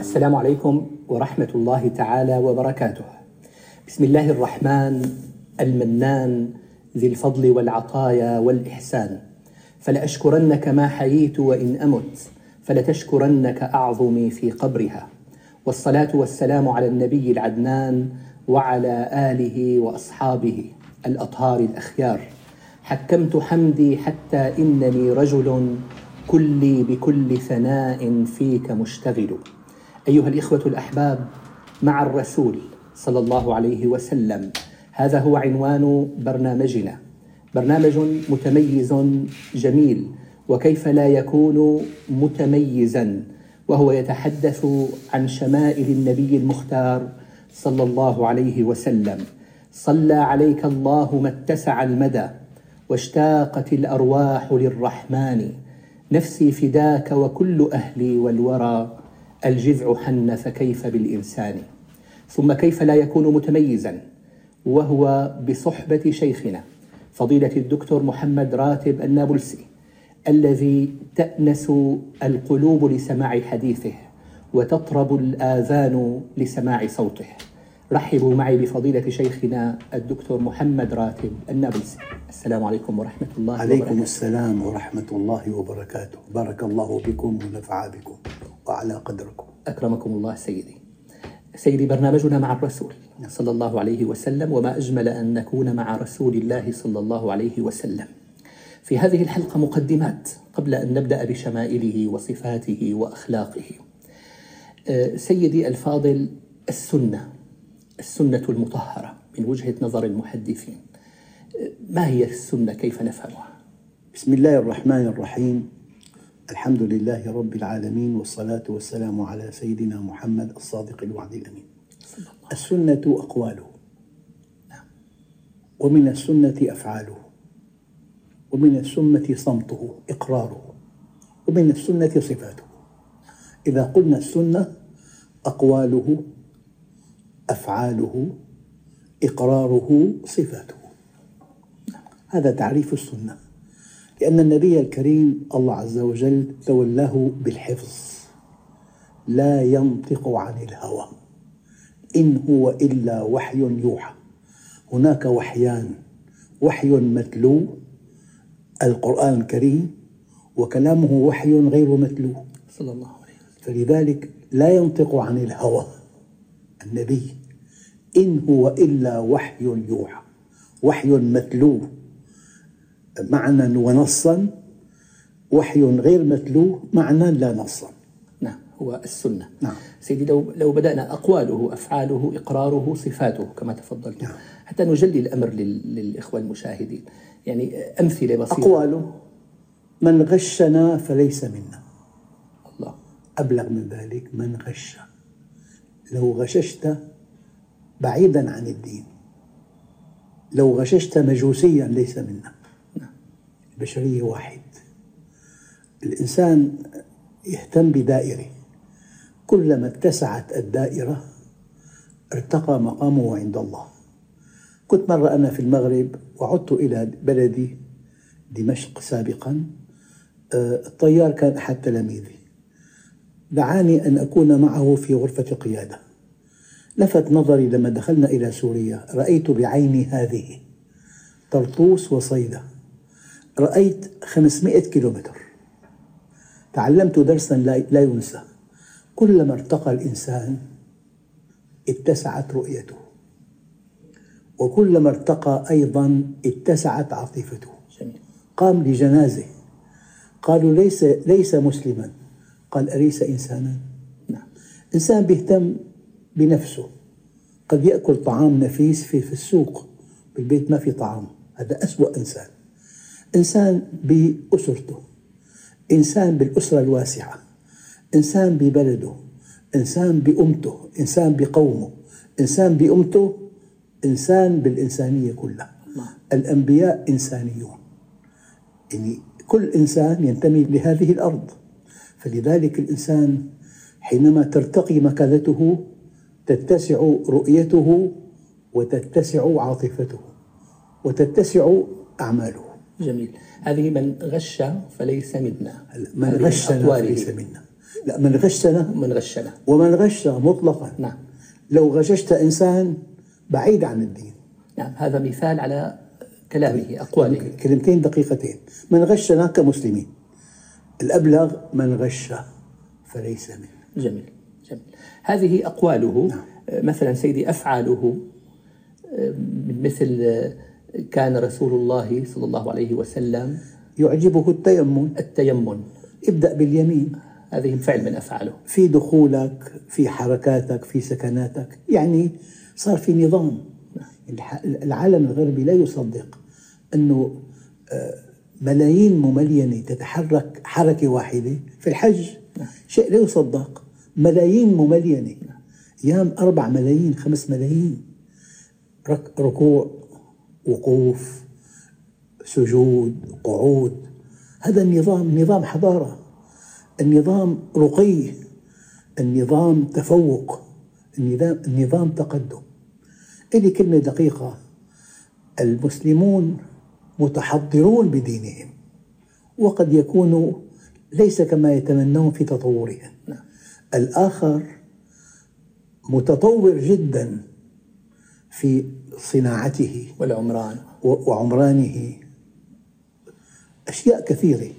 السلام عليكم ورحمة الله تعالى وبركاته. بسم الله الرحمن المنان ذي الفضل والعطايا والإحسان. فلأشكرنك ما حييت وإن أمت فلتشكرنك أعظمي في قبرها. والصلاة والسلام على النبي العدنان وعلى آله وأصحابه الأطهار الأخيار. حكمت حمدي حتى إنني رجل كلي بكل ثناء فيك مشتغل. أيها الإخوة الأحباب مع الرسول صلى الله عليه وسلم هذا هو عنوان برنامجنا. برنامج متميز جميل وكيف لا يكون متميزا؟ وهو يتحدث عن شمائل النبي المختار صلى الله عليه وسلم. صلى عليك الله ما اتسع المدى واشتاقت الأرواح للرحمن. نفسي فداك وكل أهلي والورى. الجذع حن فكيف بالإنسان. ثم كيف لا يكون متميزا وهو بصحبة شيخنا فضيلة الدكتور محمد راتب النابلسي الذي تأنس القلوب لسماع حديثه وتطرب الآذان لسماع صوته. رحبوا معي بفضيلة شيخنا الدكتور محمد راتب النابلسي. السلام عليكم ورحمة الله عليكم وبركاته. السلام ورحمة الله وبركاته. بارك الله بكم ونفع بكم. وعلى قدركم. أكرمكم الله سيدي. سيدي برنامجنا مع الرسول صلى الله عليه وسلم وما أجمل أن نكون مع رسول الله صلى الله عليه وسلم. في هذه الحلقة مقدمات قبل أن نبدأ بشمائله وصفاته وأخلاقه. أه، سيدي الفاضل السنة السنة المطهرة من وجهة نظر المحدثين. أه، ما هي السنة؟ كيف نفهمها؟ بسم الله الرحمن الرحيم. الحمد لله رب العالمين والصلاة والسلام على سيدنا محمد الصادق الوعد الأمين. السنة أقواله. ومن السنة أفعاله. ومن السنة صمته إقراره. ومن السنة صفاته. إذا قلنا السنة أقواله أفعاله إقراره صفاته. هذا تعريف السنة. لأن النبي الكريم الله عز وجل تولاه بالحفظ. لا ينطق عن الهوى. إن هو إلا وحي يوحى. هناك وحيان. وحي متلو. القرآن الكريم. وكلامه وحي غير متلو. صلى الله عليه وسلم. فلذلك لا ينطق عن الهوى النبي. إن هو إلا وحي يوحى. وحي متلو. معنى ونصا وحي غير متلو معنى لا نصا. نعم هو السنة. نعم. سيدي لو لو بدأنا أقواله أفعاله إقراره صفاته كما تفضلت. نعم. حتى نجلي الأمر لل- للإخوة المشاهدين. يعني أمثلة بسيطة. أقواله من غشنا فليس منا. الله. أبلغ من ذلك من غش. لو غششت بعيدا عن الدين. لو غششت مجوسيا ليس منا. البشرية واحد. الإنسان يهتم بدائرة. كلما اتسعت الدائرة ارتقى مقامه عند الله. كنت مرة أنا في المغرب وعدت إلى بلدي دمشق سابقا. آه، الطيار كان أحد تلاميذي. دعاني أن أكون معه في غرفة قيادة. لفت نظري لما دخلنا إلى سوريا. رأيت بعيني هذه طرطوس وصيدا. رأيت 500 كيلومتر. تعلمت درسا لا ينسى. كلما ارتقى الإنسان اتسعت رؤيته. وكلما ارتقى أيضا اتسعت عاطفته. قام لجنازة. قالوا ليس ليس مسلما. قال أليس إنسانا؟ نعم. إنسان بيهتم بنفسه. قد يأكل طعام نفيس في, في السوق. بالبيت ما في طعام. هذا أسوأ إنسان. إنسان بأسرته إنسان بالأسرة الواسعة إنسان ببلده إنسان بأمته إنسان بقومه إنسان بأمته إنسان بالإنسانية كلها. الأنبياء إنسانيون. يعني كل إنسان ينتمي لهذه الأرض. فلذلك الإنسان حينما ترتقي مكانته تتسع رؤيته وتتسع عاطفته وتتسع أعماله. جميل. هذه من غش فليس منا. من غشنا. فليس منا. لا من غشنا. من غشنا. ومن غش مطلقا. نعم. لو غششت إنسان بعيد عن الدين. نعم هذا مثال على كلامه أقواله كلمتين دقيقتين. من غشنا كمسلمين. الأبلغ من غش فليس منه جميل جميل. هذه أقواله نعم. مثلا سيدي أفعاله آه، من مثل كان رسول الله صلى الله عليه وسلم يعجبه التيمم. التيمن ابدأ باليمين. هذه فعل من أفعاله. في دخولك في حركاتك في سكناتك. يعني صار في نظام. العالم الغربي لا يصدق أنه آه، ملايين مملينة تتحرك حركة واحدة في الحج. شيء لا يصدق. ملايين مملينة. أيام أربع ملايين خمس ملايين. رك- ركوع وقوف سجود قعود. هذا النظام نظام حضارة. النظام رقي النظام تفوق النظام, النظام تقدم. إلي كلمة دقيقة. المسلمون متحضرون بدينهم وقد يكونوا ليس كما يتمنون في تطورهم. الآخر متطور جدا. في صناعته والعمران. وعمرانه. أشياء كثيرة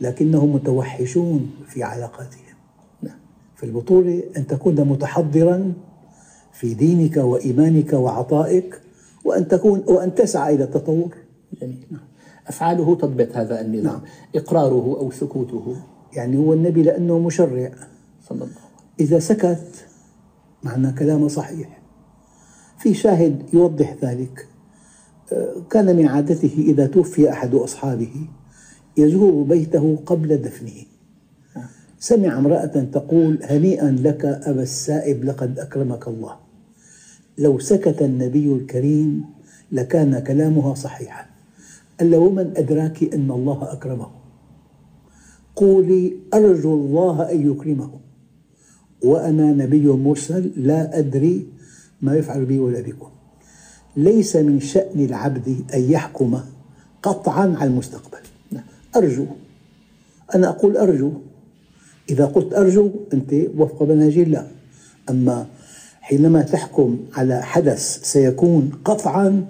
لكنهم متوحشون في علاقاتهم. نعم. فالبطولة أن تكون متحضرا في دينك وإيمانك وعطائك وأن تكون وأن تسعى إلى التطور. جميل. أفعاله تضبط هذا النظام. نعم. إقراره أو سكوته. يعني هو النبي لأنه مشرع. صلى الله عليه وسلم. إذا سكت معنى كلامه صحيح. في شاهد يوضح ذلك. آه، كان من عادته إذا توفي أحد أصحابه يزور بيته قبل دفنه. سمع امرأة تقول هنيئا لك أبا السائب لقد أكرمك الله. لو سكت النبي الكريم لكان كلامها صحيحا. قال له ومن أدراك أن الله أكرمه؟ قولي أرجو الله أن يكرمه. وأنا نبي مرسل لا أدري ما يفعل بي ولا بكم. ليس من شأن العبد أن يحكم قطعا على المستقبل. أرجو. أنا أقول أرجو. إذا قلت أرجو أنت وفق منهج الله. أما حينما تحكم على حدث سيكون قطعا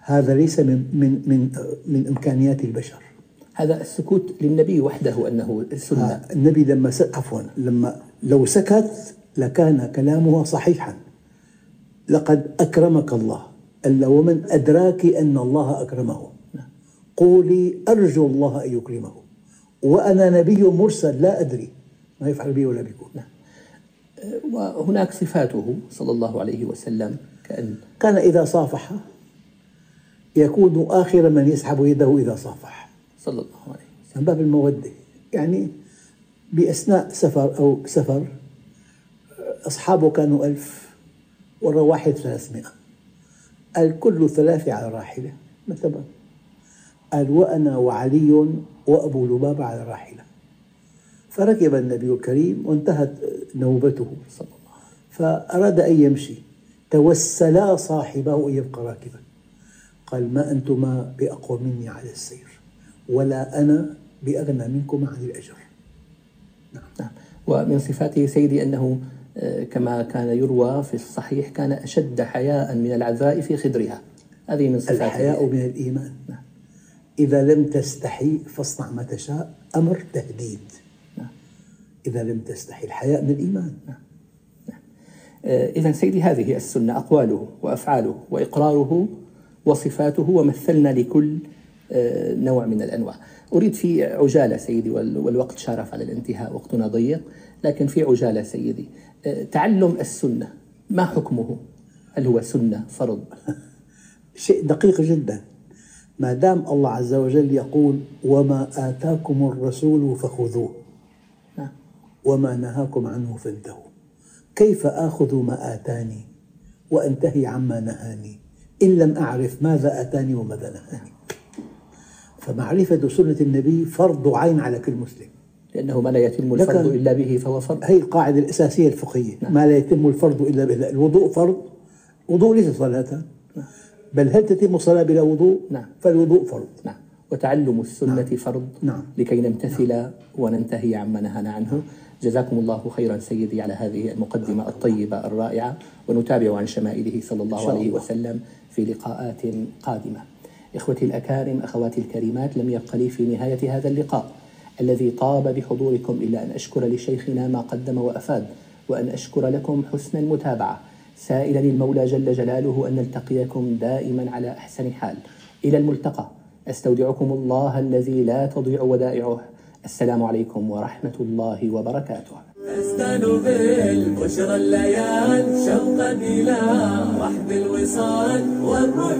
هذا ليس من من من من إمكانيات البشر. هذا السكوت للنبي وحده أنه سنة. النبي لما. عفوا لما لو سكت لكان كلامه صحيحا. لقد أكرمك الله. ألا ومن أدراك أن الله أكرمه. قولي أرجو الله أن يكرمه. وأنا نبي مرسل لا أدري ما يفعل بي ولا بكم. وهناك صفاته صلى الله عليه وسلم كأن كان إذا صافح يكون آخر من يسحب يده إذا صافح. صلى الله عليه وسلم. من باب المودة. يعني بأثناء سفر أو سفر أصحابه كانوا ألف. ورا واحد ثلاثمائة. قال كل ثلاثة على راحلة مثلا. قال وأنا وعلي وأبو لبابة على راحلة. فركب النبي الكريم وانتهت نوبته صلى الله عليه فأراد أن يمشي. توسلا صاحبه أن يبقى راكبا. قال ما أنتما بأقوى مني على السير ولا أنا بأغنى منكما عن الأجر. نعم. ومن صفاته سيدي أنه كما كان يروى في الصحيح كان أشد حياء من العذراء في خدرها. هذه من صفاته. الحياء من الإيمان. إذا لم تستحي فاصنع ما تشاء أمر تهديد. إذا لم تستحي الحياء من الإيمان. إذا سيدي هذه السنة أقواله وأفعاله وإقراره وصفاته ومثلنا لكل آه، نوع من الأنواع. أريد في عجالة سيدي وال- والوقت شارف على الانتهاء وقتنا ضيق. لكن في عجالة سيدي. آه، تعلم السنة ما حكمه؟ هل هو سنة فرض؟ شيء دقيق جدا. ما دام الله عز وجل يقول وما آتاكم الرسول فخذوه نعم. وما نهاكم عنه فانتهوا. كيف آخذ ما آتاني وأنتهي عما نهاني؟ إن لم أعرف ماذا آتاني وماذا نهاني. فمعرفة سنة النبي فرض عين على كل مسلم. لأنه ما لا يتم الفرض إلا به فهو فرض. هي القاعدة الأساسية الفقهية. ما لا يتم الفرض إلا به. الوضوء فرض. وضوء ليس صلاة. بل هل تتم الصلاة بلا وضوء؟ نعم. فالوضوء فرض. نعم. وتعلم السنة فرض. نعم. لكي نمتثل وننتهي عما نهانا عنه. جزاكم الله خيرا سيدي على هذه المقدمة الطيبة الرائعة. ونتابع عن شمائله صلى الله عليه وسلم في لقاءات قادمة. إخوتي الأكارم أخواتي الكريمات لم يبق لي في نهاية هذا اللقاء. الذي طاب بحضوركم إلا أن أشكر لشيخنا ما قدم وأفاد وأن أشكر لكم حسن المتابعة. سائلا المولى جل جلاله أن نلتقيكم دائما على أحسن حال. إلى الملتقى. أستودعكم الله الذي لا تضيع ودائعه. السلام عليكم ورحمة الله وبركاته. أزدان بالبشرى الليال شوقا إلى رحب الوصال والروح